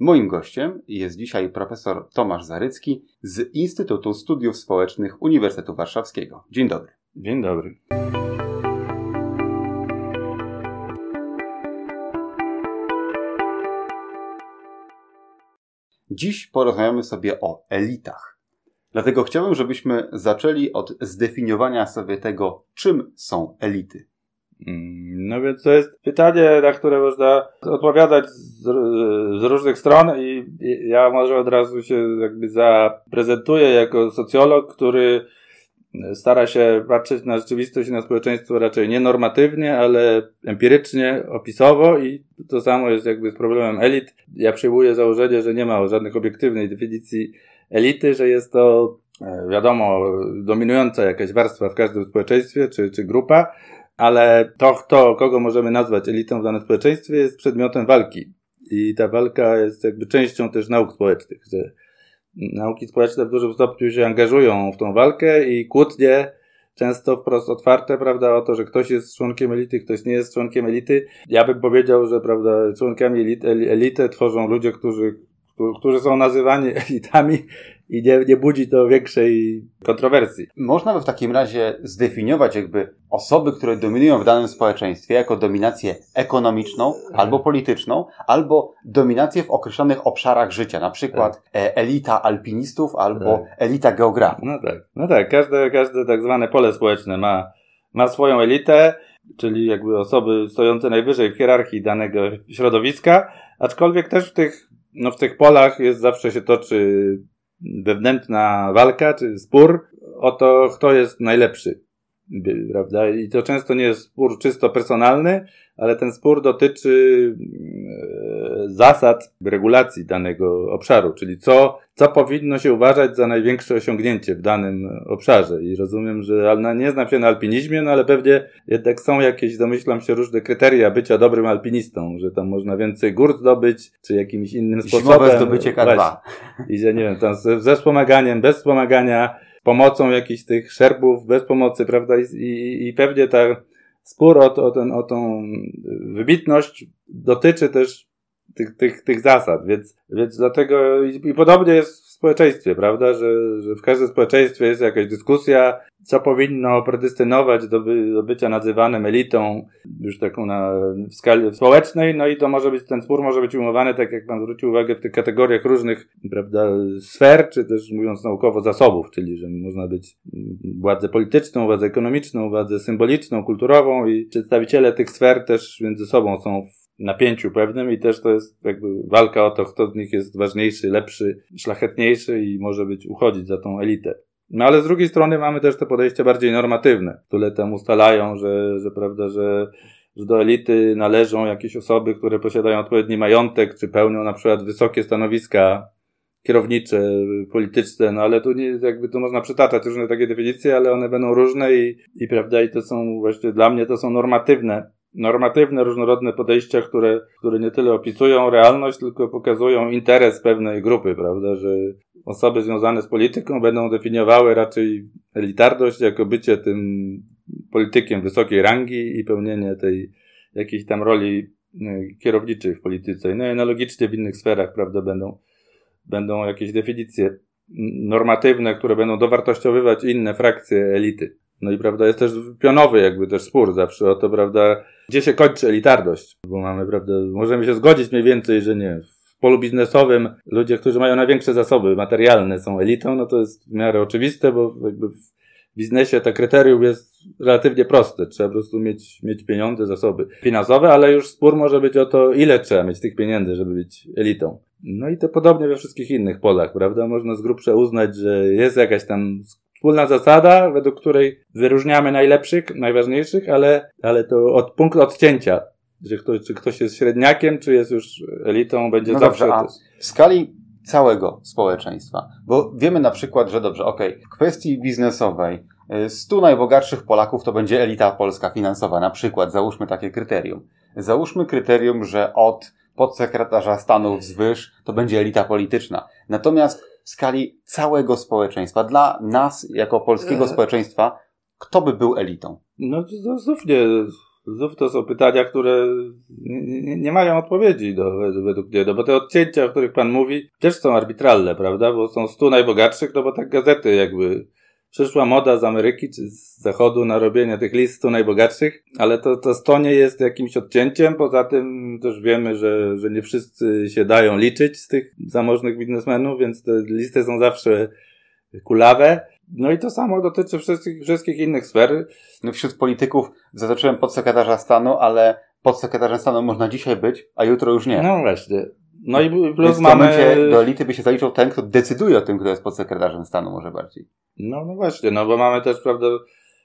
Moim gościem jest dzisiaj profesor Tomasz Zarycki z Instytutu Studiów Społecznych Uniwersytetu Warszawskiego. Dzień dobry. Dzień dobry. Dziś porozmawiamy sobie o elitach. Dlatego chciałbym, żebyśmy zaczęli od zdefiniowania sobie tego, czym są elity. Mm, no więc to jest pytanie, na które można odpowiadać z, z, różnych stron i ja może od razu się jakby zaprezentuję jako socjolog, który stara się patrzeć na rzeczywistość i na społeczeństwo raczej nie normatywnie, ale empirycznie, opisowo i to samo jest jakby z problemem elit. Ja przyjmuję założenie, że nie ma żadnych obiektywnej definicji elity, że jest to e, wiadomo dominująca jakaś warstwa w każdym społeczeństwie czy, czy grupa, ale to, kto, kogo możemy nazwać elitą w danym społeczeństwie jest przedmiotem walki. I ta walka jest jakby częścią też nauk społecznych, że nauki społeczne w dużym stopniu się angażują w tą walkę i kłótnie często wprost otwarte, prawda, o to, że ktoś jest członkiem elity, ktoś nie jest członkiem elity. Ja bym powiedział, że, prawda, członkami elity, elity tworzą ludzie, którzy, którzy są nazywani elitami i nie, nie budzi to większej kontrowersji. Można by w takim razie zdefiniować jakby osoby, które dominują w danym społeczeństwie jako dominację ekonomiczną albo polityczną, albo dominację w określonych obszarach życia, na przykład tak. E, elita alpinistów albo tak. elita geografów. No tak, no tak, każde, każde tak zwane pole społeczne ma, ma swoją elitę, czyli jakby osoby stojące najwyżej w hierarchii danego środowiska, aczkolwiek też w tych, no w tych polach jest zawsze się toczy wewnętrzna walka czy spór o to, kto jest najlepszy. Prawda? I to często nie jest spór czysto personalny, ale ten spór dotyczy e, zasad regulacji danego obszaru, czyli co, co powinno się uważać za największe osiągnięcie w danym obszarze. I rozumiem, że nie znam się na alpinizmie, no ale pewnie jednak są jakieś, domyślam się, różne kryteria bycia dobrym alpinistą, że tam można więcej gór zdobyć, czy jakimś innym sposobem. Zimowe zdobycie K2. I że nie wiem, tam ze wspomagania, bez wspomagania, pomocą jakichś tych szerbów, bez pomocy, prawda? I, i, pewnie ta spór o, o, ten, o tą wybitność dotyczy też tych, tych, tych zasad, więc, więc dlatego i, i podobnie jest społeczeństwie, prawda, że, że w każdym społeczeństwie jest jakaś dyskusja, co powinno predystynować do, by, do bycia nazywanym elitą, już taką na w skali społecznej, no i to może być, ten spór może być umowany, tak jak pan zwrócił uwagę, w tych kategoriach różnych, prawda, sfer, czy też mówiąc naukowo zasobów, czyli że można być władzę polityczną, władzę ekonomiczną, władzę symboliczną, kulturową i przedstawiciele tych sfer też między sobą są napięciu pewnym i też to jest jakby walka o to, kto z nich jest ważniejszy, lepszy, szlachetniejszy i może być uchodzić za tą elitę. No ale z drugiej strony mamy też te podejścia bardziej normatywne, które tam ustalają, że, że prawda, że, że do elity należą jakieś osoby, które posiadają odpowiedni majątek, czy pełnią na przykład wysokie stanowiska kierownicze, polityczne, no ale tu nie, jakby tu można przytaczać różne takie definicje, ale one będą różne i, i prawda, i to są właśnie dla mnie to są normatywne normatywne, różnorodne podejścia, które, które nie tyle opisują realność, tylko pokazują interes pewnej grupy, prawda, że osoby związane z polityką będą definiowały raczej elitarność jako bycie tym politykiem wysokiej rangi i pełnienie tej jakiejś tam roli e, kierowniczej w polityce. No i analogicznie w innych sferach, prawda, będą, będą jakieś definicje normatywne, które będą dowartościowywać inne frakcje elity. No i prawda, jest też pionowy jakby też spór zawsze o to, prawda, gdzie się kończy elitarność, bo mamy, prawda, możemy się zgodzić mniej więcej, że nie, w polu biznesowym ludzie, którzy mają największe zasoby materialne są elitą, no to jest w miarę oczywiste, bo jakby w biznesie to kryterium jest relatywnie proste. Trzeba po prostu mieć, mieć pieniądze, zasoby finansowe, ale już spór może być o to, ile trzeba mieć tych pieniędzy, żeby być elitą. No i to podobnie we wszystkich innych polach, prawda? Można z grubsza uznać, że jest jakaś tam wspólna zasada, według której wyróżniamy najlepszych, najważniejszych, ale, ale to od punktu odcięcia, że ktoś, czy ktoś jest średniakiem, czy jest już elitą, będzie no zawsze. Dobrze, w skali całego społeczeństwa, bo wiemy na przykład, że dobrze, okej, okay, w kwestii biznesowej 100 y, najbogatszych Polaków to będzie elita polska finansowa, na przykład, załóżmy takie kryterium. Załóżmy kryterium, że od podsekretarza stanu wzwyż to będzie elita polityczna. Natomiast w skali całego społeczeństwa, dla nas jako polskiego e... społeczeństwa, kto by był elitą? No to znów nie, znów to są pytania, które nie, nie, nie mają odpowiedzi do, według mnie, no bo te odcięcia, o których pan mówi, też są arbitralne, prawda? Bo są stu najbogatszych, no bo tak gazety jakby przyszła moda z Ameryki czy z Zachodu na robienie tych list 100 najbogatszych, ale to, to 100 nie jest jakimś odcięciem. Poza tym też wiemy, że, że nie wszyscy się dają liczyć z tych zamożnych biznesmenów, więc te listy są zawsze kulawe. No i to samo dotyczy wszystkich, wszystkich innych sfer. No wśród polityków zaznaczyłem podsekretarza stanu, ale podsekretarzem stanu można dzisiaj być, a jutro już nie. No właśnie. No i plus Więc w mamy... momencie do elity by się zaliczył ten, kto decyduje o tym, kto jest podsekretarzem stanu może bardziej. No, no właśnie, no bo mamy też, prawda,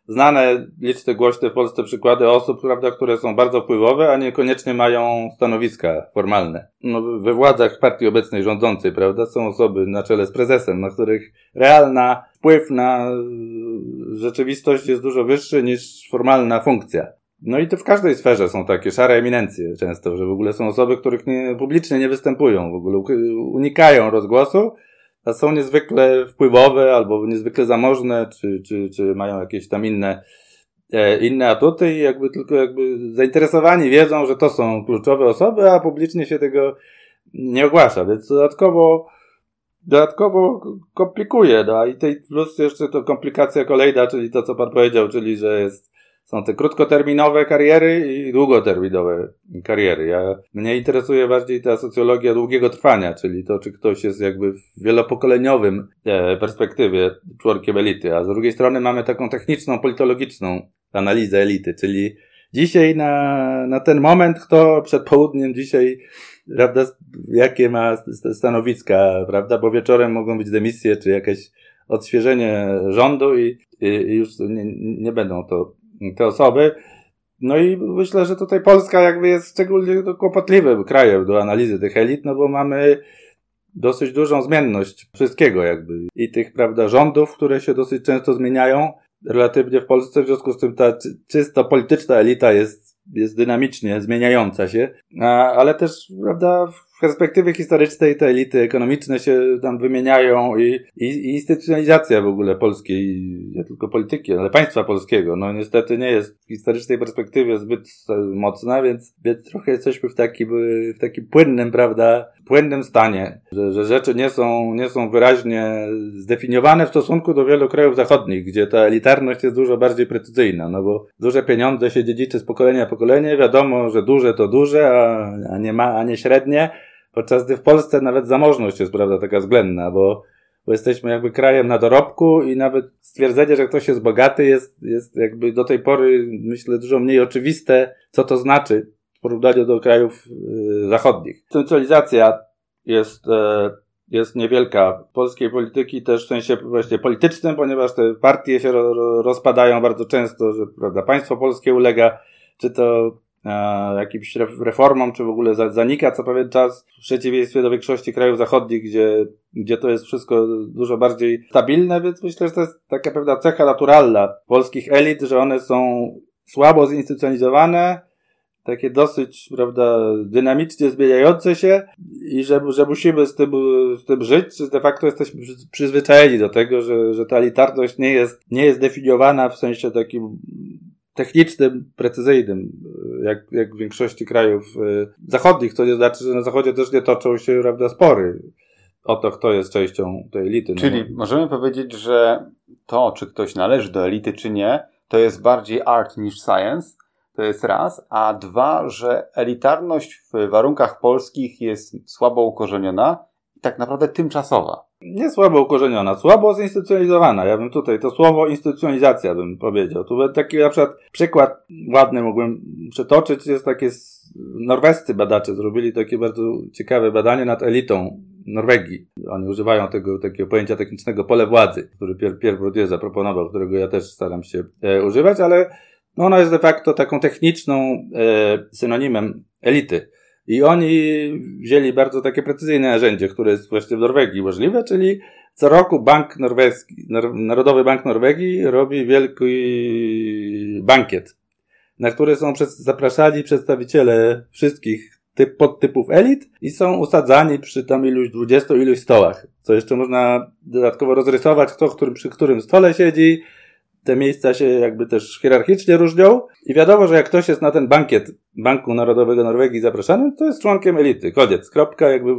znane, liczne, głośne w Polsce przykłady osób, prawda, które są bardzo wpływowe, a niekoniecznie mają stanowiska formalne. No, we władzach partii obecnej rządzącej, prawda, są osoby na czele z prezesem, na których realna wpływ na rzeczywistość jest dużo wyższy niż formalna funkcja. No i to w każdej sferze są takie szare eminencje często, że w ogóle są osoby, których nie, publicznie nie występują, w ogóle unikają rozgłosu, a są niezwykle wpływowe albo niezwykle zamożne, czy, czy, czy mają jakieś tam inne, e, inne atuty i jakby tylko jakby zainteresowani wiedzą, że to są kluczowe osoby, a publicznie się tego nie ogłasza, więc dodatkowo dodatkowo komplikuje, no i tej plus jeszcze to komplikacja kolejna, czyli to, co pan powiedział, czyli, że jest są te krótkoterminowe kariery i długoterminowe kariery. Ja, mnie interesuje bardziej ta socjologia długiego trwania, czyli to, czy ktoś jest jakby w wielopokoleniowym e, perspektywie członkiem elity, a z drugiej strony mamy taką techniczną, politologiczną analizę elity, czyli dzisiaj na, na ten moment, kto przed południem dzisiaj, prawda, jakie ma stanowiska, prawda, bo wieczorem mogą być demisje, czy jakieś odświeżenie rządu i, i, i już nie, nie będą to te osoby. No i myślę, że tutaj Polska jakby jest szczególnie kłopotliwym krajem do analizy tych elit, no bo mamy dosyć dużą zmienność wszystkiego jakby i tych, prawda, rządów, które się dosyć często zmieniają relatywnie w Polsce, w związku z tym ta czysto polityczna elita jest, jest dynamicznie zmieniająca się, ale też, prawda, perspektywy historycznej te elity ekonomiczne się tam wymieniają i, i, i instytucjonalizacja w ogóle polskiej, nie tylko polityki, ale państwa polskiego, no niestety nie jest w historycznej perspektywie zbyt mocna, więc, więc trochę jesteśmy w takim, w takim płynnym, prawda, płynnym stanie, że, że rzeczy nie są, nie są wyraźnie zdefiniowane w stosunku do wielu krajów zachodnich, gdzie ta elitarność jest dużo bardziej precyzyjna, no bo duże pieniądze się dziedziczy z pokolenia w pokolenie, wiadomo, że duże to duże, a, a nie ma, a nie średnie, Podczas gdy w Polsce nawet zamożność jest, prawda, taka względna, bo, bo jesteśmy jakby krajem na dorobku i nawet stwierdzenie, że ktoś jest bogaty jest, jest jakby do tej pory, myślę, dużo mniej oczywiste, co to znaczy porównaniu do krajów y, zachodnich. Centralizacja jest, e, jest niewielka polskiej polityki też w sensie właśnie politycznym, ponieważ te partie się ro, rozpadają bardzo często, że prawda, państwo polskie ulega czy to jakimś reformom, czy w ogóle zanika co pewien czas, w przeciwieństwie do większości krajów zachodnich, gdzie, gdzie to jest wszystko dużo bardziej stabilne, więc myślę, że to jest taka pewna cecha naturalna polskich elit, że one są słabo zinstytucjonizowane, takie dosyć, prawda, dynamicznie zmieniające się i że, że musimy z tym, z tym żyć, że de facto jesteśmy przyzwyczajeni do tego, że, że ta elitarność nie jest, nie jest definiowana w sensie takim technicznym, precyzyjnym, jak, jak w większości krajów e, zachodnich, co nie znaczy, że na zachodzie też nie toczą się prawda, spory o to, kto jest częścią tej elity. No Czyli no. możemy powiedzieć, że to, czy ktoś należy do elity, czy nie, to jest bardziej art niż science, to jest raz, a dwa, że elitarność w warunkach polskich jest słabo ukorzeniona i tak naprawdę tymczasowa nie słabo ukorzeniona, słabo zinstytucjalizowana. Ja bym tutaj to słowo instytucjalizacja bym powiedział. Tu taki na przykład przykład ładny mógłbym przytoczyć. Jest takie norwescy badacze zrobili takie bardzo ciekawe badanie nad elitą Norwegii. Oni używają tego takiego pojęcia technicznego pole władzy, który Pierre Bourdieu zaproponował, którego ja też staram się e, używać, ale no ono jest de facto taką techniczną e, synonimem elity. I oni wzięli bardzo takie precyzyjne narzędzie, które jest właśnie w Norwegii możliwe, czyli co roku bank norweski, Narodowy Bank Norwegii robi wielki bankiet, na który są zapraszani przedstawiciele wszystkich typ, podtypów elit i są usadzani przy tam iluś dwudziestu iluś stołach. Co jeszcze można dodatkowo rozrysować, kto którym, przy którym stole siedzi, te miejsca się jakby też hierarchicznie różnią i wiadomo, że jak ktoś jest na ten bankiet Banku Narodowego Norwegii zapraszany, to jest członkiem elity. Koniec, kropka, jakby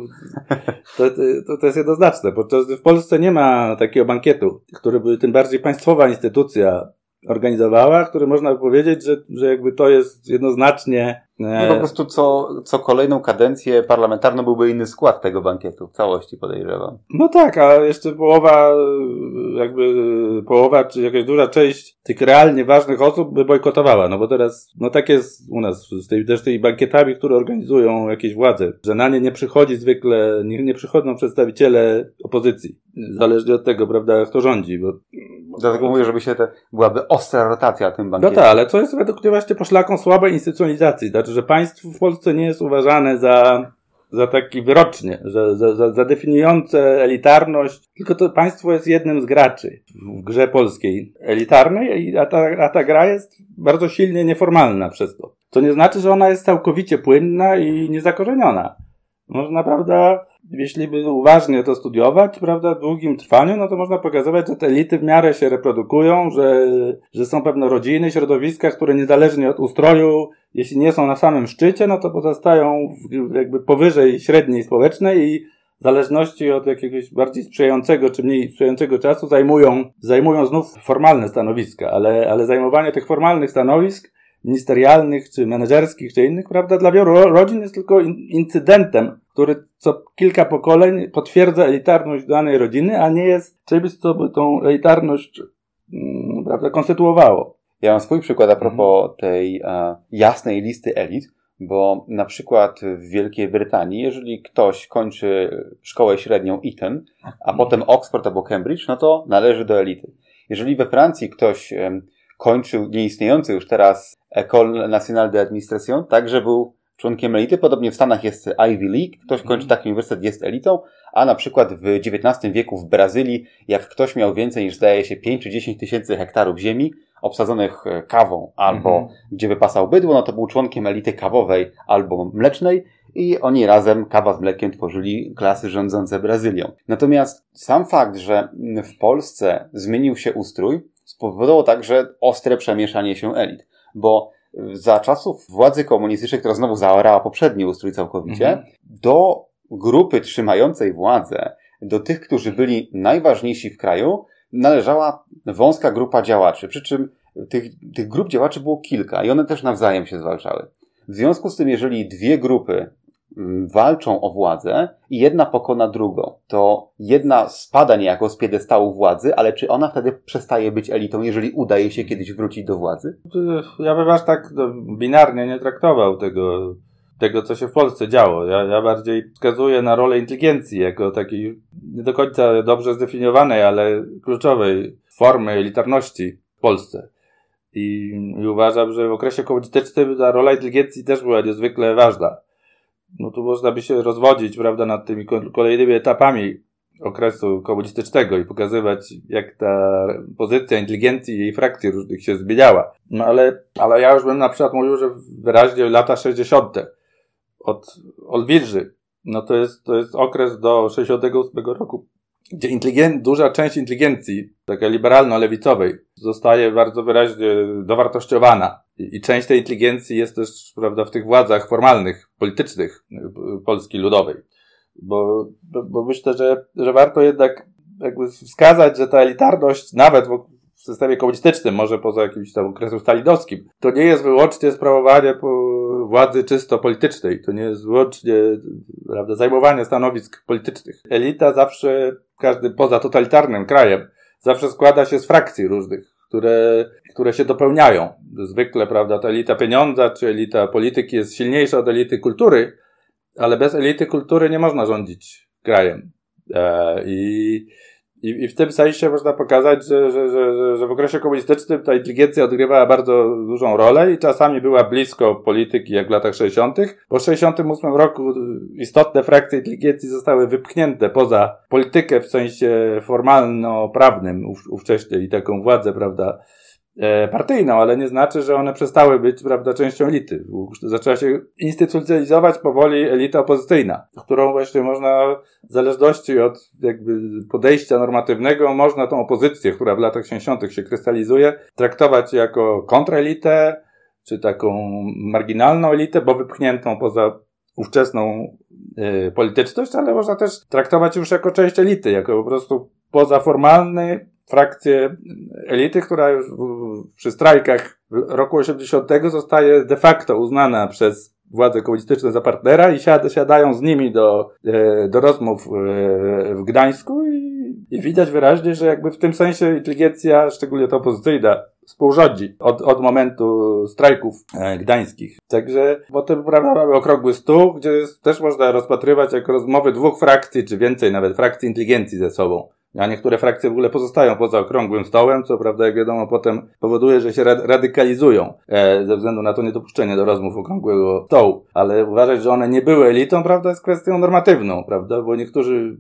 to, to, to jest jednoznaczne. Podczas w Polsce nie ma takiego bankietu, który by tym bardziej państwowa instytucja organizowała, który można by powiedzieć, że, że jakby to jest jednoznacznie no po prostu co, co kolejną kadencję parlamentarną byłby inny skład tego bankietu, w całości podejrzewam. No tak, a jeszcze połowa, jakby połowa, czy jakaś duża część tych realnie ważnych osób by bojkotowała, no bo teraz, no tak jest u nas, z tej, też tymi bankietami, które organizują jakieś władze, że na nie nie przychodzi zwykle, nie, nie przychodzą przedstawiciele opozycji, zależnie od tego, prawda, kto rządzi, bo... Dlatego mówię, żeby się te, byłaby ostra rotacja tym bankiecie. No tak, ale co jest według mnie właśnie poszlaką słabej instytucjonalizacji, znaczy, że państwo w Polsce nie jest uważane za, za taki wyrocznie, że, za, za, za definiujące elitarność, tylko to państwo jest jednym z graczy w grze polskiej elitarnej, a ta, a ta gra jest bardzo silnie nieformalna przez to. To nie znaczy, że ona jest całkowicie płynna i niezakorzeniona. Można, prawda, jeśli by uważnie to studiować, prawda, w długim trwaniu, no to można pokazywać, że te elity w miarę się reprodukują, że, że są pewne rodziny, środowiska, które niezależnie od ustroju, jeśli nie są na samym szczycie, no to pozostają jakby powyżej średniej społecznej i w zależności od jakiegoś bardziej sprzyjającego czy mniej sprzyjającego czasu zajmują, zajmują znów formalne stanowiska, ale, ale zajmowanie tych formalnych stanowisk ministerialnych, czy menedżerskich, czy innych, prawda, dla wielu rodzin jest tylko incydentem, który co kilka pokoleń potwierdza elitarność danej rodziny, a nie jest czymś, co by tą elitarność, mm, prawda, konstytuowało. Ja mam swój przykład a propos mhm. tej a, jasnej listy elit, bo na przykład w Wielkiej Brytanii, jeżeli ktoś kończy szkołę średnią Eton, a mhm. potem Oxford albo Cambridge, no to należy do elity. Jeżeli we Francji ktoś kończył nieistniejący już teraz École Nationale d'Administration, także był członkiem elity. Podobnie w Stanach jest Ivy League. Ktoś mhm. kończy taki uniwersytet, jest elitą, a na przykład w XIX wieku w Brazylii, jak ktoś miał więcej niż zdaje się 5 czy 10 tysięcy hektarów ziemi obsadzonych e, kawą albo mhm. gdzie wypasał bydło, no to był członkiem elity kawowej albo mlecznej i oni razem kawa z mlekiem tworzyli klasy rządzące Brazylią. Natomiast sam fakt, że w Polsce zmienił się ustrój, spowodowało także ostre przemieszanie się elit, bo za czasów władzy komunistycznej, która znowu zaorała poprzedni ustrój całkowicie, mhm. do grupy trzymającej władzę, do tych, którzy byli najważniejsi w kraju, należała wąska grupa działaczy. Przy czym tych, tych grup działaczy było kilka i one też nawzajem się zwalczały. W związku z tym, jeżeli dwie grupy walczą o władzę i jedna pokona drugą, to jedna spada niejako z piedestału władzy, ale czy ona wtedy przestaje być elitą, jeżeli udaje się kiedyś wrócić do władzy? Ja bym aż tak binarnie nie traktował tego, tego co się w Polsce działo. Ja, ja bardziej wskazuję na rolę inteligencji jako takiej nie do końca dobrze zdefiniowanej, ale kluczowej formy elitarności w Polsce. I, I uważam, że w okresie komunistycznym ta rola inteligencji też była niezwykle ważna no tu można by się rozwodzić, prawda, nad tymi kolejnymi etapami okresu komunistycznego i pokazywać, jak ta pozycja inteligencji i jej frakcji różnych się zmieniała. No ale, ale ja już bym na przykład mówił, że wyraźnie lata 60. od Olwilży, no to jest, to jest okres do 68 roku, gdzie inteligen- duża część inteligencji, taka liberalno-lewicowej, zostaje bardzo wyraźnie dowartościowana. I, I, część tej inteligencji jest też, prawda, w tych władzach formalnych, politycznych Polski Ludowej. Bo, bo, bo myślę, że, że warto jednak jakby wskazać, że ta elitarność, nawet w, w systemie komunistycznym, może poza jakimś tam okresem stalinowskim, to nie jest wyłącznie sprawowanie władzy czysto politycznej. To nie jest wyłącznie prawda, zajmowanie stanowisk politycznych. Elita zawsze, każdy poza totalitarnym krajem, zawsze składa się z frakcji różnych, które, które się dopełniają. Zwykle, prawda, ta elita pieniądza czy elita polityki jest silniejsza od elity kultury, ale bez elity kultury nie można rządzić krajem. E, I i, I w tym sensie można pokazać, że, że, że, że w okresie komunistycznym ta inteligencja odgrywała bardzo dużą rolę i czasami była blisko polityki, jak w latach 60. Po 68 roku istotne frakcje inteligencji zostały wypchnięte poza politykę w sensie formalno-prawnym ówcześnie i taką władzę, prawda, partyjną, ale nie znaczy, że one przestały być, prawda, częścią elity. Zaczęła się instytucjonalizować powoli elita opozycyjna, którą właśnie można, w zależności od jakby podejścia normatywnego, można tą opozycję, która w latach 60. się krystalizuje, traktować jako kontraelitę, czy taką marginalną elitę, bo wypchniętą poza ówczesną y, polityczność, ale można też traktować już jako część elity, jako po prostu pozaformalny frakcję elity, która już przy strajkach roku 80 zostaje de facto uznana przez władze komunistyczne za partnera i siad, siadają z nimi do, e, do rozmów e, w Gdańsku i, i widać wyraźnie, że jakby w tym sensie inteligencja, szczególnie ta opozycyjna, współrządzi od, od momentu strajków e, gdańskich. Także potem prawda, mamy okrągły stół, gdzie też można rozpatrywać jako rozmowy dwóch frakcji, czy więcej nawet frakcji inteligencji ze sobą. A niektóre frakcje w ogóle pozostają poza okrągłym stołem, co prawda, jak wiadomo, potem powoduje, że się radykalizują e, ze względu na to niedopuszczenie do rozmów okrągłego stołu. Ale uważać, że one nie były elitą, prawda, jest kwestią normatywną, prawda, bo niektórzy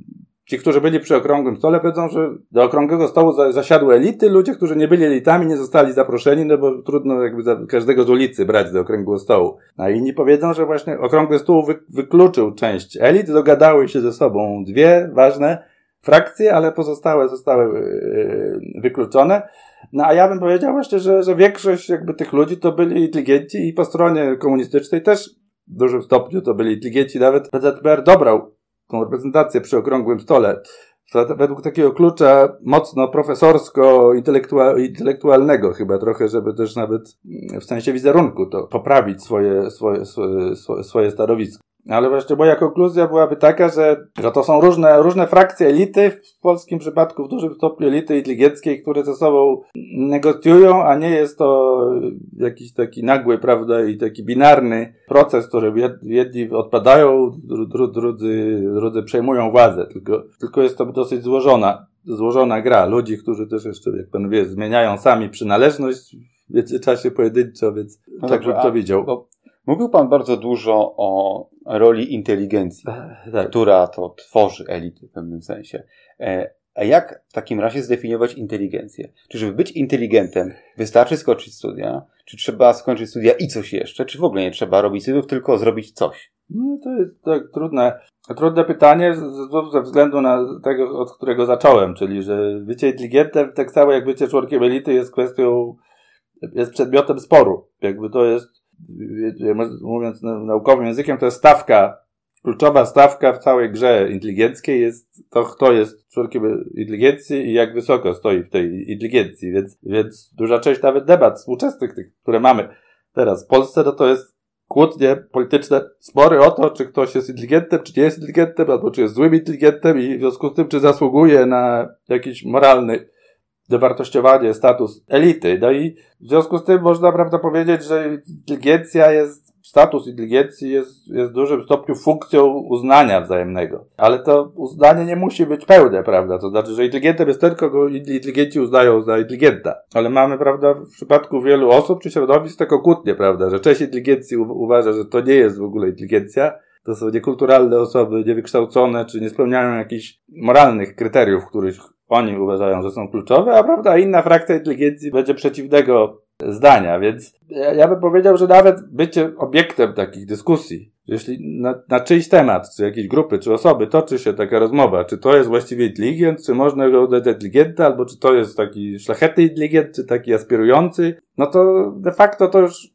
Ci, którzy byli przy okrągłym stole, wiedzą, że do okrągłego stołu zasiadły elity. Ludzie, którzy nie byli elitami, nie zostali zaproszeni, no bo trudno jakby każdego z ulicy brać do okrągłego stołu. A inni powiedzą, że właśnie okrągły stół wy wykluczył część elit, dogadały się ze sobą dwie ważne frakcje, ale pozostałe zostały yy, wykluczone. No a ja bym powiedział właśnie, że, że większość jakby tych ludzi to byli inteligenci i po stronie komunistycznej też w dużym stopniu to byli inteligenci. Nawet PZPR dobrał tą reprezentację przy okrągłym stole. Według takiego klucza mocno profesorsko-intelektualnego chyba trochę, żeby też nawet w sensie wizerunku to poprawić swoje, swoje, swoje, swoje stanowisko. Ale właśnie moja konkluzja byłaby taka, że, że to są różne, różne frakcje elity, w polskim przypadku w dużym stopniu elity inteligenckiej, które ze sobą negocjują, a nie jest to jakiś taki nagły, prawda, i taki binarny proces, który jedni odpadają, drudzy, drudzy przejmują władzę, tylko, tylko jest to dosyć złożona, złożona gra ludzi, którzy też jeszcze, jak pan wie, zmieniają sami przynależność w międzyczasie pojedynczo, więc no tak bym to widział. Bo Mówił Pan bardzo dużo o roli inteligencji, tak. która to tworzy elity w pewnym sensie. E, a jak w takim razie zdefiniować inteligencję? Czy żeby być inteligentem wystarczy skończyć studia? Czy trzeba skończyć studia i coś jeszcze? Czy w ogóle nie trzeba robić studiów, tylko zrobić coś? No to jest tak trudne, trudne pytanie ze względu na tego, od którego zacząłem, czyli że bycie inteligentem tak samo jak bycie członkiem elity jest kwestią, jest przedmiotem sporu. Jakby to jest mówiąc naukowym językiem, to jest stawka, kluczowa stawka w całej grze inteligenckiej jest to, kto jest członkiem inteligencji i jak wysoko stoi w tej inteligencji, więc, więc duża część nawet debat współczesnych, tych, które mamy teraz w Polsce, no to jest kłótnie polityczne, spory o to, czy ktoś jest inteligentem, czy nie jest inteligentem, albo czy jest złym inteligentem i w związku z tym, czy zasługuje na jakiś moralny dowartościowanie, status elity. No i w związku z tym można, prawda, powiedzieć, że inteligencja jest, status inteligencji jest, jest w dużym stopniu funkcją uznania wzajemnego. Ale to uznanie nie musi być pełne, prawda? To znaczy, że inteligentem jest ten, kogo inteligenci uznają za inteligenta. Ale mamy, prawda, w przypadku wielu osób czy środowisk taką kłótnię, prawda, że część inteligencji uważa, że to nie jest w ogóle inteligencja, to są niekulturalne osoby, niewykształcone, czy nie spełniają jakichś moralnych kryteriów, których oni uważają, że są kluczowe, a prawda, inna frakcja inteligencji będzie przeciwnego zdania, więc ja, ja bym powiedział, że nawet bycie obiektem takich dyskusji, jeśli na, na czyjś temat, czy jakiejś grupy, czy osoby toczy się taka rozmowa, czy to jest właściwie inteligent, czy można go udać inteligenta, albo czy to jest taki szlachetny inteligent, czy taki aspirujący, no to de facto to już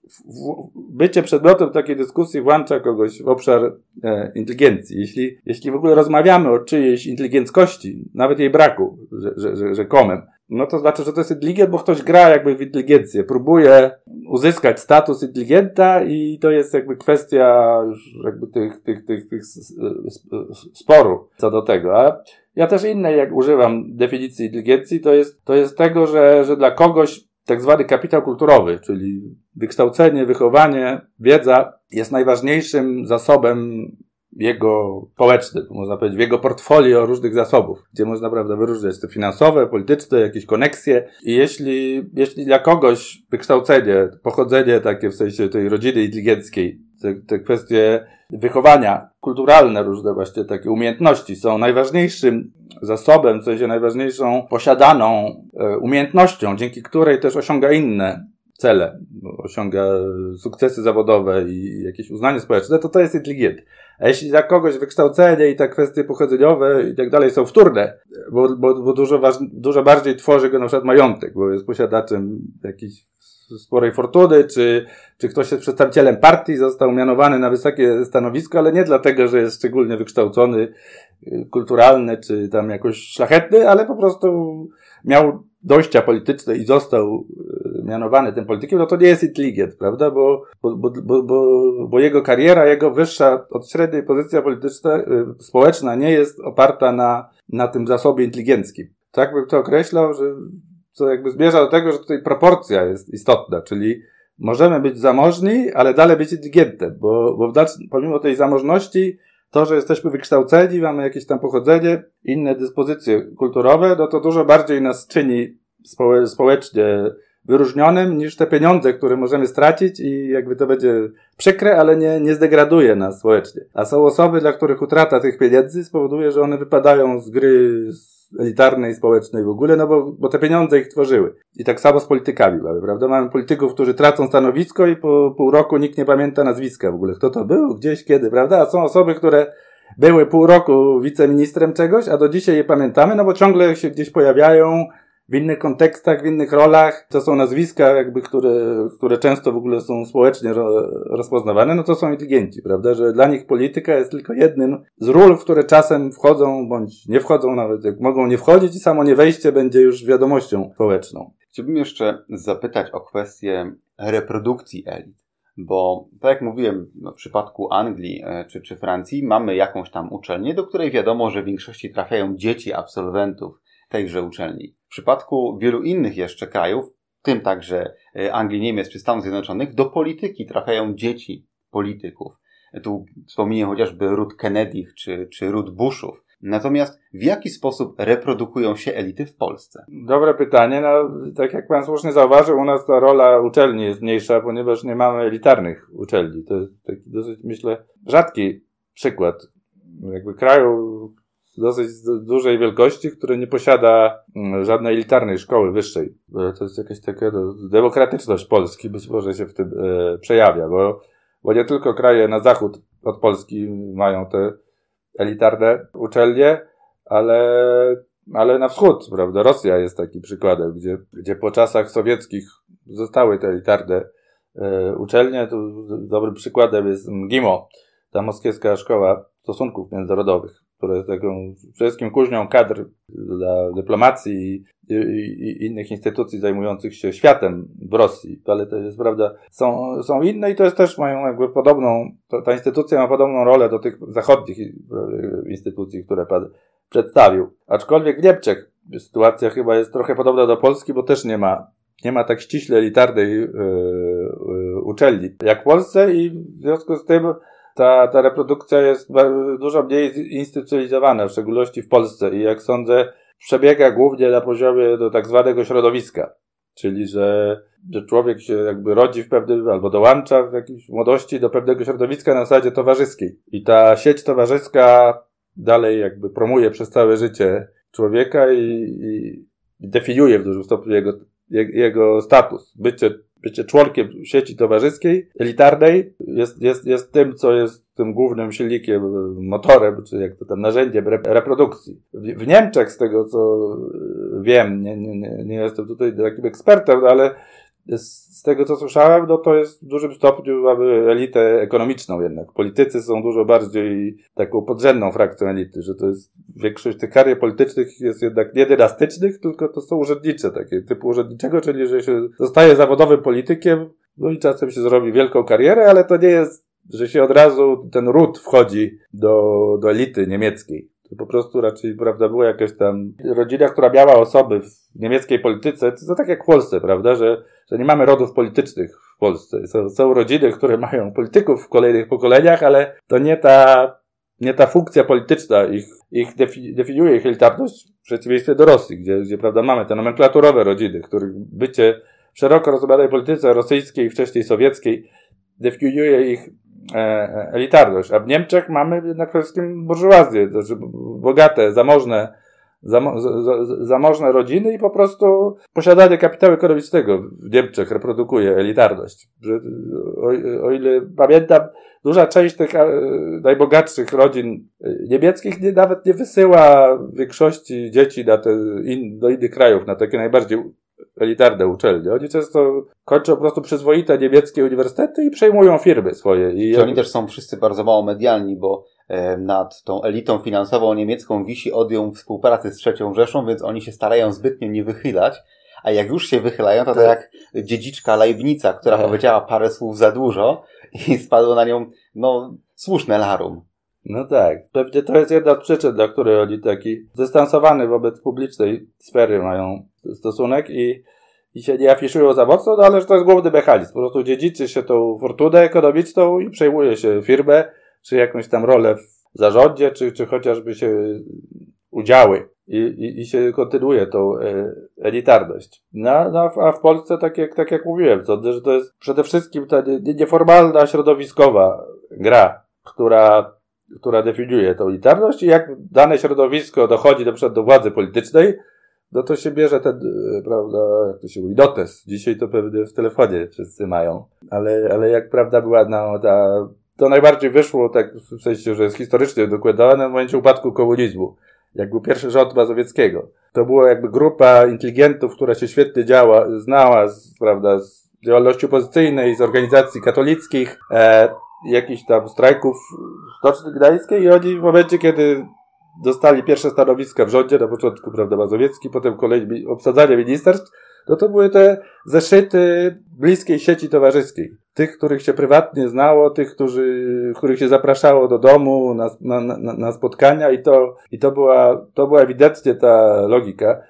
bycie przedmiotem takiej dyskusji włącza kogoś w obszar e, inteligencji. Jeśli, jeśli w ogóle rozmawiamy o czyjejś inteligenckości, nawet jej braku, że, że, że, rzekomym, no to znaczy, że to jest inteligent, bo ktoś gra jakby w inteligencję, próbuje uzyskać status inteligenta i to jest jakby kwestia jakby tych, tych, tych, tych sporu co do tego. A ja też innej, jak używam definicji inteligencji, to jest, to jest tego, że, że dla kogoś tak zwany kapitał kulturowy, czyli wykształcenie, wychowanie, wiedza jest najważniejszym zasobem jego społeczny, można powiedzieć, w jego portfolio różnych zasobów, gdzie można, prawda, wyróżniać te finansowe, polityczne, jakieś koneksje. I jeśli, jeśli dla kogoś wykształcenie, pochodzenie takie w sensie tej rodziny inteligenckiej te, te kwestie wychowania kulturalne, różne właśnie takie umiejętności są najważniejszym zasobem, w sensie najważniejszą posiadaną e, umiejętnością, dzięki której też osiąga inne cele, osiąga sukcesy zawodowe i jakieś uznanie społeczne, to to jest inteligent. A jeśli dla kogoś wykształcenie i te kwestie pochodzeniowe i tak dalej są wtórne, bo, bo, bo dużo, waż, dużo bardziej tworzy go na przykład majątek, bo jest posiadaczem jakiejś sporej fortuny, czy, czy ktoś jest przedstawicielem partii, został mianowany na wysokie stanowisko, ale nie dlatego, że jest szczególnie wykształcony, y, kulturalny, czy tam jakoś szlachetny, ale po prostu miał dojścia polityczne i został y, mianowany tym politykiem, no to nie jest inteligent, prawda? Bo, bo, bo, bo, bo jego kariera, jego wyższa od średniej pozycja polityczna, y, społeczna nie jest oparta na, na tym zasobie inteligenckim. Tak bym to określał, że co jakby zmierza do tego, że tutaj proporcja jest istotna, czyli możemy być zamożni, ale dalej być inteligentem, bo, bo w dalszym, pomimo tej zamożności, to, że jesteśmy wykształceni, mamy jakieś tam pochodzenie, inne dyspozycje kulturowe, no to dużo bardziej nas czyni społe społecznie wyróżnionym niż te pieniądze, które możemy stracić i jakby to będzie przykre, ale nie, nie zdegraduje nas społecznie. A są osoby, dla których utrata tych pieniędzy spowoduje, że one wypadają z gry elitarnej, społecznej w ogóle, no bo, bo te pieniądze ich tworzyły. I tak samo z politykami mamy, prawda? Mamy polityków, którzy tracą stanowisko i po pół roku nikt nie pamięta nazwiska w ogóle. Kto to był, gdzieś, kiedy, prawda? A są osoby, które były pół roku wiceministrem czegoś, a do dzisiaj je pamiętamy, no bo ciągle się gdzieś pojawiają, w innych kontekstach, w innych rolach. To są nazwiska, jakby, które, które często w ogóle są społecznie rozpoznawane, no to są inteligenci, prawda? Że dla nich polityka jest tylko jednym z ról, w które czasem wchodzą, bądź nie wchodzą nawet, jak mogą nie wchodzić i samo nie wejście będzie już wiadomością społeczną. Chciałbym jeszcze zapytać o kwestię reprodukcji elit. Bo, tak jak mówiłem, no, w przypadku Anglii e, czy, czy Francji mamy jakąś tam uczelnię, do której wiadomo, że w większości trafiają dzieci absolwentów tejże uczelni. W przypadku wielu innych jeszcze krajów, w tym także e, Anglii, Niemiec czy Stanów Zjednoczonych, do polityki trafiają dzieci polityków. Tu wspomnę chociażby Ruth Kennedy czy, czy Ruth Bushów. Natomiast w jaki sposób reprodukują się elity w Polsce? Dobre pytanie. No, tak jak Pan słusznie zauważył, u nas ta rola uczelni jest mniejsza, ponieważ nie mamy elitarnych uczelni. To jest taki dosyć, myślę, rzadki przykład jakby kraju, dosyć dużej wielkości, który nie posiada mm, żadnej elitarnej szkoły wyższej. E, to jest jakaś taka no, demokratyczność Polski, być może się w tym e, przejawia, bo, bo nie tylko kraje na zachód od Polski mają te elitarne uczelnie, ale, ale na wschód, prawda? Rosja jest takim przykładem, gdzie, gdzie po czasach sowieckich zostały te elitarne e, uczelnie. Tu dobrym przykładem jest MGIMO, ta moskiewska szkoła stosunków międzynarodowych która jest taką wszystkim kuźnią kadr dla dyplomacji i, i, i, innych instytucji zajmujących się światem w Rosji, ale to jest prawda, są, są inne i to jest też mają jakby podobną, ta instytucja ma podobną rolę do tych zachodnich instytucji, które pan przedstawił. Aczkolwiek w Niemczech sytuacja chyba jest trochę podobna do Polski, bo też nie ma nie ma tak ściśle elitarnej yy, yy, uczelni jak w Polsce i w związku z tym ta, ta reprodukcja jest dużo mniej instytucjonalizowana, w szczególności w Polsce i jak sądzę, przebiega głównie na poziomie do tak zwanego środowiska. Czyli, że, że człowiek się jakby rodzi w pewnym, albo dołącza w jakiejś młodości do pewnego środowiska na zasadzie towarzyskiej. I ta sieć towarzyska dalej jakby promuje przez całe życie człowieka i, i definiuje w dużym stopniu jego, jego status. Bycie bycie członkiem sieci towarzyskiej, elitarnej, jest, jest, jest tym, co jest tym głównym silnikiem, motorem, czy jak to tam narzędziem reprodukcji. W, Niemczech, z tego co wiem, nie, nie, nie jestem tutaj takim ekspertem, ale z tego co słyszałem, no to jest w dużym stopniu mamy elitę ekonomiczną jednak. Politycy są dużo bardziej taką podrzędną frakcją elity, że to jest większość tych karier politycznych jest jednak nie dynastycznych, tylko to są urzędnicze takie, typu urzędniczego, czyli że się zostaje zawodowym politykiem, no i czasem się zrobi wielką karierę, ale to nie jest, że się od razu ten ród wchodzi do, do elity niemieckiej. To po prostu raczej, prawda, była jakaś tam rodzina, która miała osoby w niemieckiej polityce, to tak jak w Polsce, prawda, że, że nie mamy rodów politycznych w Polsce. Są, są rodziny, które mają polityków w kolejnych pokoleniach, ale to nie ta, nie ta funkcja polityczna ich, ich defi, definiuje ich elitarność w przeciwieństwie do Rosji, gdzie, gdzie, prawda, mamy te nomenklaturowe rodziny, których bycie w szeroko rozumianej polityce rosyjskiej, wcześniej sowieckiej, definiuje ich elitarność. A w Niemczech mamy jednak przede wszystkim burżuazję, to znaczy bogate, zamożne, zamo, zamożne rodziny i po prostu posiadanie kapitału ekonomicznego w Niemczech reprodukuje elitarność. O, o ile pamiętam, duża część tych e, najbogatszych rodzin e, niemieckich nie, nawet nie wysyła większości dzieci na te in, do innych krajów, na takie najbardziej elitarne uczelnie. Oni często kończą po prostu przyzwoite niemieckie uniwersytety i przejmują firmy swoje. I oni też są wszyscy bardzo mało medialni, bo e, nad tą elitą finansową niemiecką wisi odjął współpracy z trzecią Rzeszą, więc oni się starają zbytnio nie wychylać. A jak już się wychylają, to tak, tak jak dziedziczka Leibnica, która tak. powiedziała parę słów za dużo i spadło na nią, no, słuszne larum. No tak. Pewnie to jest jedna z przyczyn, dla której oni taki dystansowany wobec publicznej sfery mają stosunek i, i się nie afiszują za mocno, no ale to jest główny mechanizm. Po prostu dziedziczy się tą fortunę ekonomiczną i przejmuje się firmę, czy jakąś tam rolę w zarządzie, czy, czy chociażby się udziały i, i, i się kontynuuje tą e, elitarność. No, no, a w Polsce, tak jak, tak jak mówiłem, sądzę, że to jest przede wszystkim ta nieformalna, środowiskowa gra, która, która definiuje tą elitarność i jak dane środowisko dochodzi na przykład do władzy politycznej, no to się bierze ten, e, prawda, jak to się mówi, notes. Dzisiaj to pewnie w telefonie wszyscy mają. Ale, ale jak prawda była no, ta, to najbardziej wyszło, tak w sensie, że jest historycznie dokumentowane w momencie upadku komunizmu. Jak był pierwszy rząd Mazowieckiego. To była jakby grupa inteligentów, która się świetnie działa, znała, z, prawda, z działalności opozycyjnej, z organizacji katolickich, e, jakichś tam strajków Stoczni Gdańskiej i oni w momencie, kiedy dostali pierwsze stanowiska w rządzie, na początku, prawda, Mazowiecki, potem kolejne obsadzanie ministerstw, no to były te zeszyty bliskiej sieci towarzyskiej. Tych, których się prywatnie znało, tych, którzy, których się zapraszało do domu na, na, na, na spotkania i to, i to była, to była ewidentnie ta logika.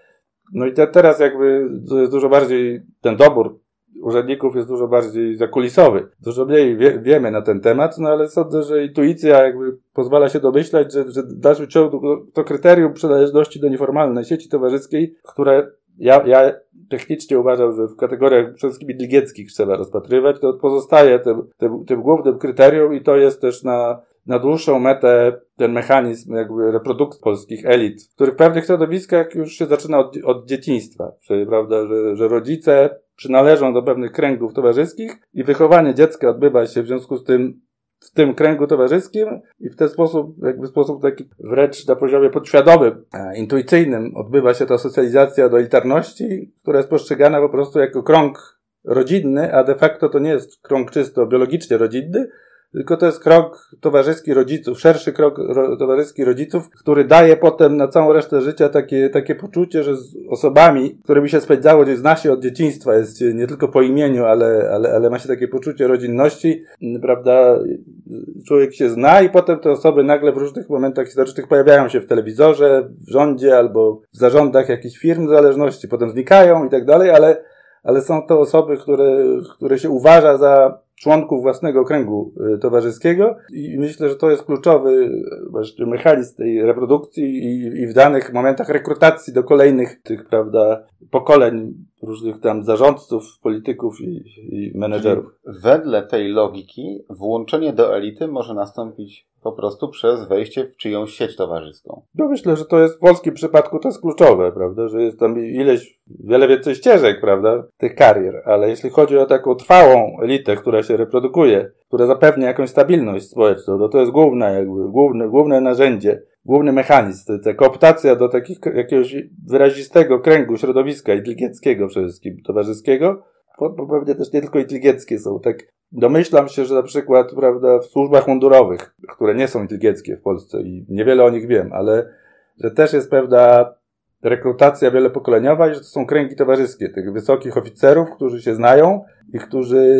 No i te, teraz jakby jest dużo bardziej ten dobór urzędników jest dużo bardziej zakulisowy. Dużo mniej wie, wiemy na ten temat, no ale sądzę, że intuicja jakby pozwala się domyślać, że, że w dalszym ciągu to kryterium przynależności do nieformalnej sieci towarzyskiej, które ja, ja technicznie uważam, że w kategoriach przede wszystkim inteligenckich trzeba rozpatrywać, to pozostaje tym, tym, tym głównym kryterium i to jest też na, na dłuższą metę ten mechanizm jakby reprodukcji polskich elit, który w pewnych środowiskach już się zaczyna od, od dzieciństwa, czyli prawda, że, że rodzice przynależą do pewnych kręgów towarzyskich i wychowanie dziecka odbywa się w związku z tym w tym kręgu towarzyskim i w ten sposób, jakby sposób taki wręcz na poziomie podświadomym, intuicyjnym odbywa się ta socjalizacja do elitarności, która jest postrzegana po prostu jako krąg rodzinny, a de facto to nie jest krąg czysto biologicznie rodzinny, tylko to jest krok towarzyski rodziców, szerszy krok ro, towarzyski rodziców, który daje potem na całą resztę życia takie, takie poczucie, że z osobami, którymi się spędzało, gdzieś zna się od dzieciństwa, jest nie tylko po imieniu, ale, ale, ale ma się takie poczucie rodzinności, prawda, człowiek się zna i potem te osoby nagle w różnych momentach historycznych pojawiają się w telewizorze, w rządzie albo w zarządach jakichś firm w zależności, potem znikają i tak dalej, ale, ale są to osoby, które, które się uważa za członków własnego kręgu y, towarzyskiego i myślę, że to jest kluczowy właśnie mechanizm tej reprodukcji i, i w danych momentach rekrutacji do kolejnych tych, prawda, pokoleń różnych tam zarządców, polityków i, i menedżerów. Wedle tej logiki włączenie do elity może nastąpić po prostu przez wejście w czyjąś sieć towarzyską. No myślę, że to jest w polskim przypadku to jest kluczowe, prawda, że jest tam ileś, wiele więcej ścieżek, prawda, tych karier, ale jeśli chodzi o taką trwałą elitę, która się reprodukuje, która zapewnia jakąś stabilność społeczną, no to jest główne, jakby, główne, główne narzędzie, główny mechanizm, ta kooptacja do takich, jakiegoś wyrazistego kręgu środowiska inteligenckiego przede wszystkim, towarzyskiego, bo pewnie też nie tylko inteligenckie są, tak Domyślam się, że na przykład, prawda, w służbach mundurowych, które nie są inteligenckie w Polsce i niewiele o nich wiem, ale że też jest pewna rekrutacja wielopokoleniowa i że to są kręgi towarzyskie tych wysokich oficerów, którzy się znają i którzy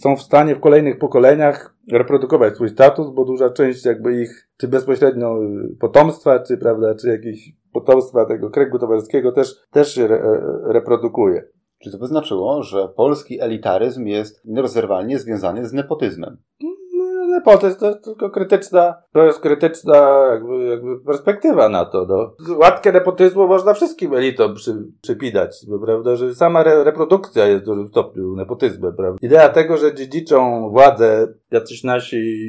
są w stanie w kolejnych pokoleniach reprodukować swój status, bo duża część jakby ich, czy bezpośrednio potomstwa, czy prawda, czy jakieś potomstwa tego kręgu towarzyskiego też, też się re, reprodukuje. Czy to by znaczyło, że polski elitaryzm jest nierozerwalnie związany z nepotyzmem? No, nepotyzm to jest tylko krytyczna, to jest krytyczna jakby, jakby perspektywa na to. No. Łatkę nepotyzmu można wszystkim elitom przy, przypidać, bo, prawda, że sama re, reprodukcja jest w dużym stopniu nepotyzmem, prawda. Idea tego, że dziedziczą władzę jacyś nasi,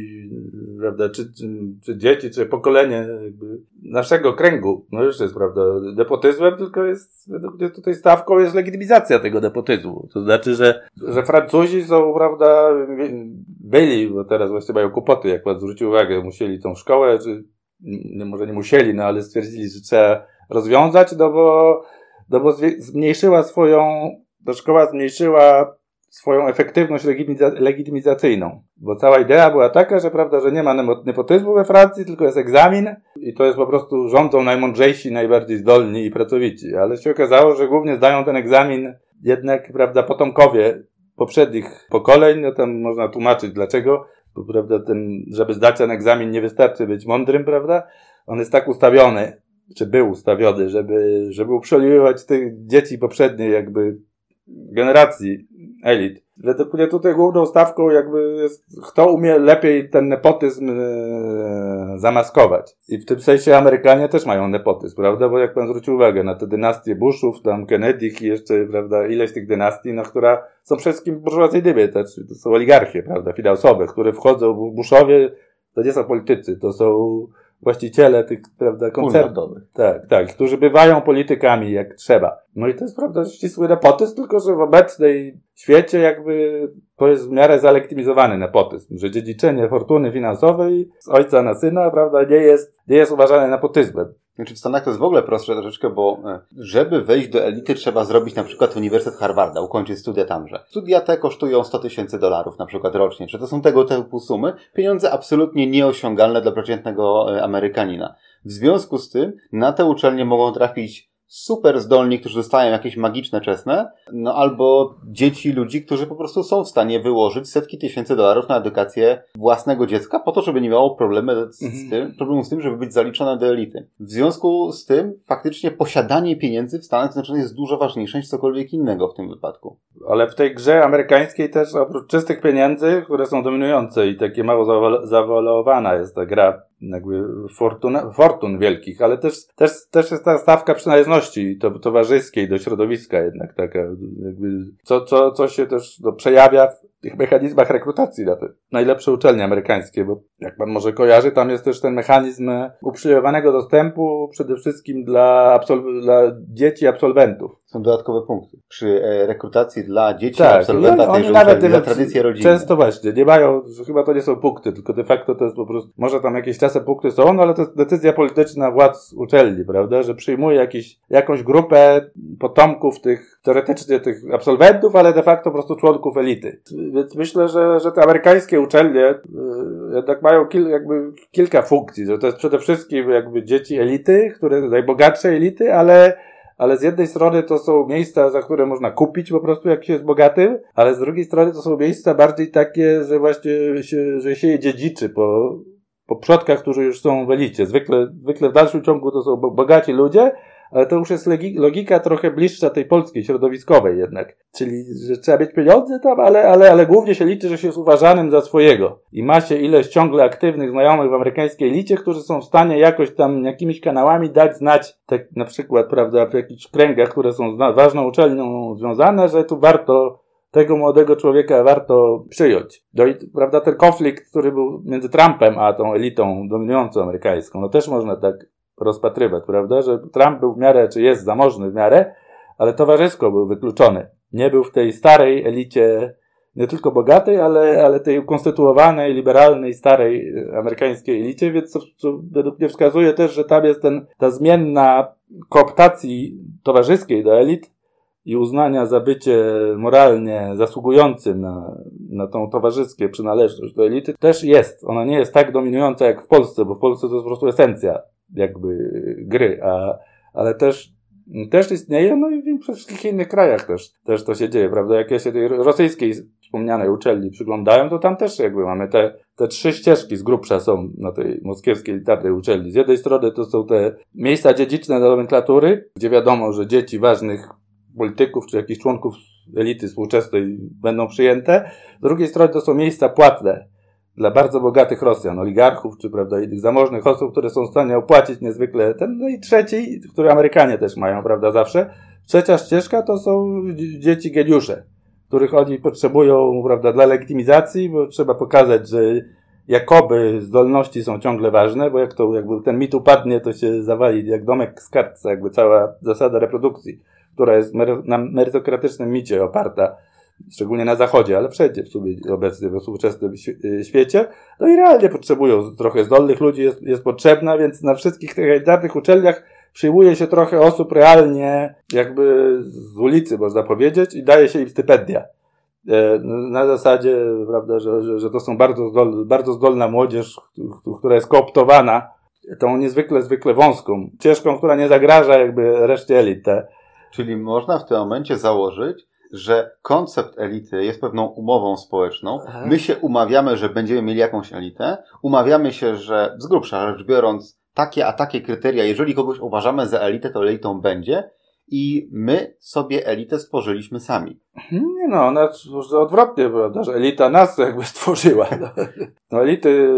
prawda, czy, czy, czy dzieci, czy pokolenie naszego kręgu, no już jest, prawda, nepotyzmem, tylko jest, według mnie tutaj stawką jest legitymizacja tego nepotyzmu. To znaczy, że, że Francuzi są, prawda, byli, bo teraz właśnie mają kłopoty, jak pan zwrócił uwagę, musieli tą szkołę, czy nie, może nie musieli, no ale stwierdzili, że trzeba rozwiązać, no bo, no bo zmniejszyła swoją, ta szkoła zmniejszyła swoją efektywność legitymizacyjną. Bo cała idea była taka, że prawda, że nie ma nepotyzmu we Francji, tylko jest egzamin i to jest po prostu rządzą najmądrzejsi, najbardziej zdolni i pracowici. Ale się okazało, że głównie zdają ten egzamin jednak, prawda, potomkowie poprzednich pokoleń, no tam można tłumaczyć dlaczego, bo prawda, ten, żeby zdać ten egzamin nie wystarczy być mądrym, prawda? On jest tak ustawiony, czy był ustawiony, żeby, żeby uprzywilejować tych dzieci poprzedniej jakby generacji elit. Według mnie tutaj główną stawką jakby jest, kto umie lepiej ten nepotyzm e, zamaskować. I w tym sensie Amerykanie też mają nepotyzm, prawda? Bo jak pan zwrócił uwagę na te dynastie Bushów, tam Kennedy i jeszcze, prawda, ileś tych dynastii, no, która są przede wszystkim burżuazyjnymi, to, to są oligarchie, prawda, finansowe, które wchodzą, Bushowie to nie są politycy, to są właściciele tych, prawda, koncernów. Tak, tak, którzy bywają politykami jak trzeba. No i to jest, prawda, ścisły nepotyzm, tylko że w obecnej świecie jakby to jest w miarę zalegitymizowany nepotyzm, że dziedziczenie fortuny finansowej z ojca na syna, prawda, nie jest, nie jest uważane nepotyzmem. Znaczy w Stanach to jest w ogóle prostsze troszeczkę, bo e, żeby wejść do elity trzeba zrobić na przykład Uniwersytet Harvarda, ukończyć studia tamże. Studia te kosztują 100 tysięcy dolarów na przykład rocznie. Czy to są tego typu sumy? Pieniądze absolutnie nieosiągalne dla przeciętnego e, Amerykanina. W związku z tym na te uczelnie mogą trafić super zdolni, którzy dostają jakieś magiczne czesne, no albo dzieci ludzi, którzy po prostu są w stanie wyłożyć setki tysięcy dolarów na edukację własnego dziecka po to, żeby nie miało problemy z, mhm. tym, problemu z tym, żeby być zaliczone do elity. W związku z tym faktycznie posiadanie pieniędzy w Stanach Zjednoczonych jest dużo ważniejsze niż cokolwiek innego w tym wypadku. Ale w tej grze amerykańskiej też oprócz czystych pieniędzy, które są dominujące i takie mało zawalowana jest ta gra jakby fortun, fortun wielkich, ale też, też, też jest ta stawka przynależności to, towarzyskiej do środowiska jednak taka, jakby, co, co, co się też no, przejawia tych mechanizmach rekrutacji na te najlepsze uczelnie amerykańskie, bo jak pan może kojarzy, tam jest też ten mechanizm uprzywilejowanego dostępu przede wszystkim dla, absolw- dla dzieci absolwentów. Są dodatkowe punkty. Przy e, rekrutacji dla dzieci tak, absolwenta no, tejże nawet uczelni, za tradycję rodzinną. Często właśnie, nie mają, chyba to nie są punkty, tylko de facto to jest po prostu, może tam jakieś czasy punkty są, no ale to jest decyzja polityczna władz uczelni, prawda, że przyjmuje jakiś, jakąś grupę potomków tych, teoretycznie tych absolwentów, ale de facto po prostu członków elity. Więc myślę, że, że te amerykańskie uczelnie y, jednak mają kil, jakby kilka funkcji, że to jest przede wszystkim jakby dzieci elity, które najbogatsze elity, ale ale z jednej strony to są miejsca, za które można kupić po prostu, jak się jest bogatym, ale z drugiej strony to są miejsca bardziej takie, że właśnie się, że się je dziedziczy po, po przodkach, którzy już są w elicie. Zwykle, zwykle w dalszym ciągu to są bogaci ludzie, ale to już jest logika trochę bliższa tej polskiej, środowiskowej jednak. Czyli, że trzeba mieć pieniądze tam, ale, ale, ale głównie się liczy, że się jest uważanym za swojego. I ma się ileś ciągle aktywnych znajomych w amerykańskiej elicie, którzy są w stanie jakoś tam jakimiś kanałami dać znać, tak na przykład, prawda, w jakichś kręgach, które są z ważną uczelnią związane, że tu warto tego młodego człowieka warto przyjąć. No i, prawda, ten konflikt, który był między Trumpem a tą elitą dominującą amerykańską, no też można tak rozpatrywać, prawda? Że Trump był w miarę, czy jest zamożny w miarę, ale towarzysko był wykluczony. Nie był w tej starej elicie, nie tylko bogatej, ale, ale tej konstytuowanej, liberalnej, starej amerykańskiej elicie, więc co, co według mnie wskazuje też, że tam jest ten, ta zmienna kooptacji towarzyskiej do elit i uznania za bycie moralnie zasługującym na, na tą towarzyskie przynależność do elity też jest. Ona nie jest tak dominująca jak w Polsce, bo w Polsce to jest po prostu esencja jakby gry, a, ale też, też istnieje, no i we wszystkich innych krajach też, też to się dzieje, prawda? Jak ja się tej rosyjskiej wspomnianej uczelni przyglądają, to tam też jakby mamy te, te trzy ścieżki z grubsza są na tej moskiewskiej elitarnej uczelni. Z jednej strony to są te miejsca dziedziczne nomenklatury, gdzie wiadomo, że dzieci ważnych polityków czy jakichś członków elity współczesnej będą przyjęte. Z drugiej strony to są miejsca płatne dla bardzo bogatych Rosjan, oligarchów, czy prawda, innych zamożnych osób, które są w stanie opłacić niezwykle ten. No i trzeci, który Amerykanie też mają, prawda, zawsze. Trzecia ścieżka to są dzieci geniusze, których oni potrzebują, prawda, dla legitymizacji, bo trzeba pokazać, że jakoby zdolności są ciągle ważne, bo jak to, jakby ten mit upadnie, to się zawali jak domek z kartce, jakby cała zasada reprodukcji, która jest na merytokratycznym micie oparta szczególnie na zachodzie, ale wszędzie w sumie obecnie we współczesnym y, świecie. No i realnie potrzebują trochę zdolnych ludzi, jest, jest potrzebna, więc na wszystkich tych elitarnych uczelniach przyjmuje się trochę osób realnie jakby z ulicy, można powiedzieć, i daje się im stypendia. E, na zasadzie, prawda, że, że, że to są bardzo, zdol, bardzo zdolna młodzież, która jest kooptowana tą niezwykle, zwykle wąską ścieżką, która nie zagraża jakby reszcie elit. Czyli można w tym momencie założyć, że koncept elity jest pewną umową społeczną. Aha. My się umawiamy, że będziemy mieli jakąś elitę. Umawiamy się, że z grubsza rzecz biorąc, takie a takie kryteria, jeżeli kogoś uważamy za elitę, to elitą będzie. I my sobie elitę stworzyliśmy sami. Nie no, ona odwrotnie, prawda, że elita nas jakby stworzyła. No, elity,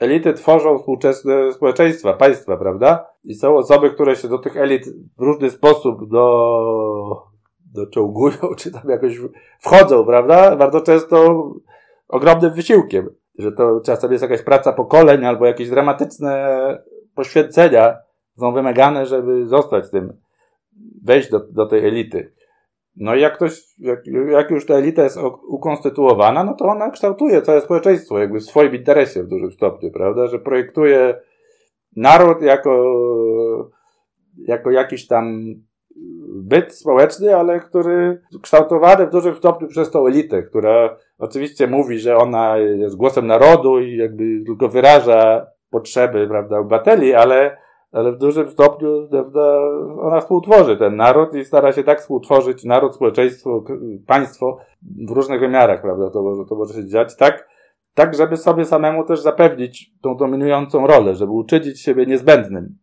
elity tworzą współczesne społeczeństwa, państwa, prawda? I są osoby, które się do tych elit w różny sposób do, doczołgują, czy tam jakoś wchodzą, prawda? Bardzo często ogromnym wysiłkiem, że to czasem jest jakaś praca pokoleń albo jakieś dramatyczne poświęcenia są wymagane, żeby zostać tym, wejść do, do tej elity. No i jak ktoś, jak, jak już ta elita jest ukonstytuowana, no to ona kształtuje całe społeczeństwo jakby w swoim interesie w dużym stopniu, prawda? Że projektuje naród jako, jako jakiś tam byt społeczny, ale który kształtowany w dużym stopniu przez tą elitę, która oczywiście mówi, że ona jest głosem narodu i jakby tylko wyraża potrzeby, prawda, obywateli, ale, ale w dużym stopniu prawda, ona współtworzy ten naród i stara się tak współtworzyć naród, społeczeństwo, państwo w różnych wymiarach, prawda, to, to może się dziać tak, tak żeby sobie samemu też zapewnić tą dominującą rolę, żeby uczynić siebie niezbędnym.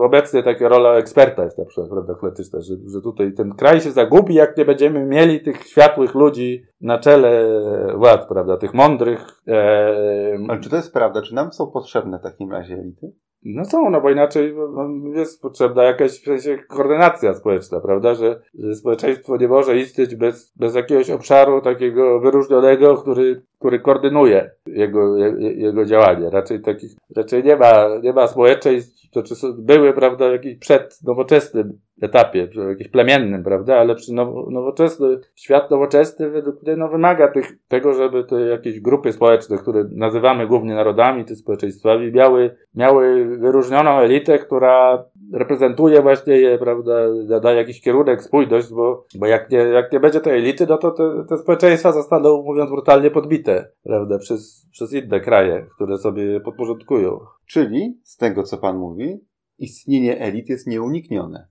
Obecnie taka rola eksperta jest na przykład prawda, kletyczna, że, że tutaj ten kraj się zagubi, jak nie będziemy mieli tych światłych ludzi na czele władz, prawda, tych mądrych. E... Ale czy to jest prawda? Czy nam są potrzebne w takim razie elity? No są, no bo inaczej no, jest potrzebna jakaś w sensie koordynacja społeczna, prawda? Że, że społeczeństwo nie może istnieć bez, bez jakiegoś obszaru takiego wyróżnionego, który, który koordynuje jego, jego działanie. Raczej takich, raczej nie ma, nie ma społeczeństw, to czy były, prawda, jakiś przed nowoczesnym etapie, jakimś plemiennym, prawda, ale przy now, nowoczesny, świat nowoczesny według mnie no, wymaga tych, tego, żeby te jakieś grupy społeczne, które nazywamy głównie narodami, te społeczeństwami, miały, miały wyróżnioną elitę, która reprezentuje właśnie je, prawda, daje jakiś kierunek, spójność, bo, bo jak, nie, jak nie będzie tej elity, no to te, te społeczeństwa zostaną, mówiąc brutalnie, podbite, prawda, przez, przez inne kraje, które sobie podporządkują. Czyli, z tego co pan mówi, istnienie elit jest nieuniknione.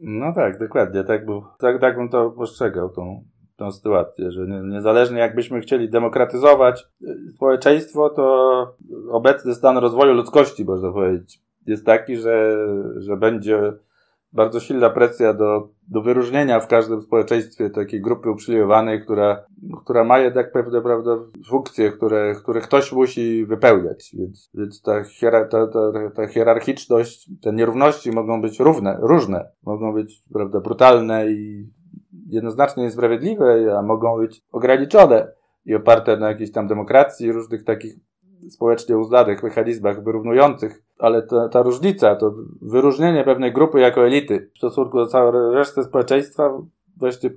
No tak, dokładnie. Tak, był, tak, tak bym to postrzegał, tą, tą sytuację, że nie, niezależnie jakbyśmy chcieli demokratyzować y, społeczeństwo, to obecny stan rozwoju ludzkości, można powiedzieć, jest taki, że, że będzie bardzo silna presja do, do wyróżnienia w każdym społeczeństwie takiej grupy uprzywilejowanej, która, która ma jednak pewne prawda, funkcje, które, które ktoś musi wypełniać. Więc, więc ta, hiera, ta, ta, ta hierarchiczność, te nierówności mogą być równe, różne. Mogą być prawda, brutalne i jednoznacznie niesprawiedliwe, a mogą być ograniczone i oparte na jakiejś tam demokracji, różnych takich społecznie uznanych mechanizmach wyrównujących, ale ta, ta różnica, to wyróżnienie pewnej grupy jako elity w stosunku do całej reszty społeczeństwa właśnie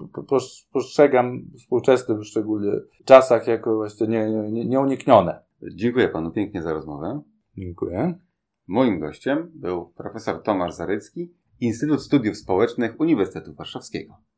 postrzegam w współczesnym szczególnie czasach jako właśnie nie, nie, nieuniknione. Dziękuję panu pięknie za rozmowę. Dziękuję. Moim gościem był profesor Tomasz Zarycki, Instytut Studiów Społecznych Uniwersytetu Warszawskiego.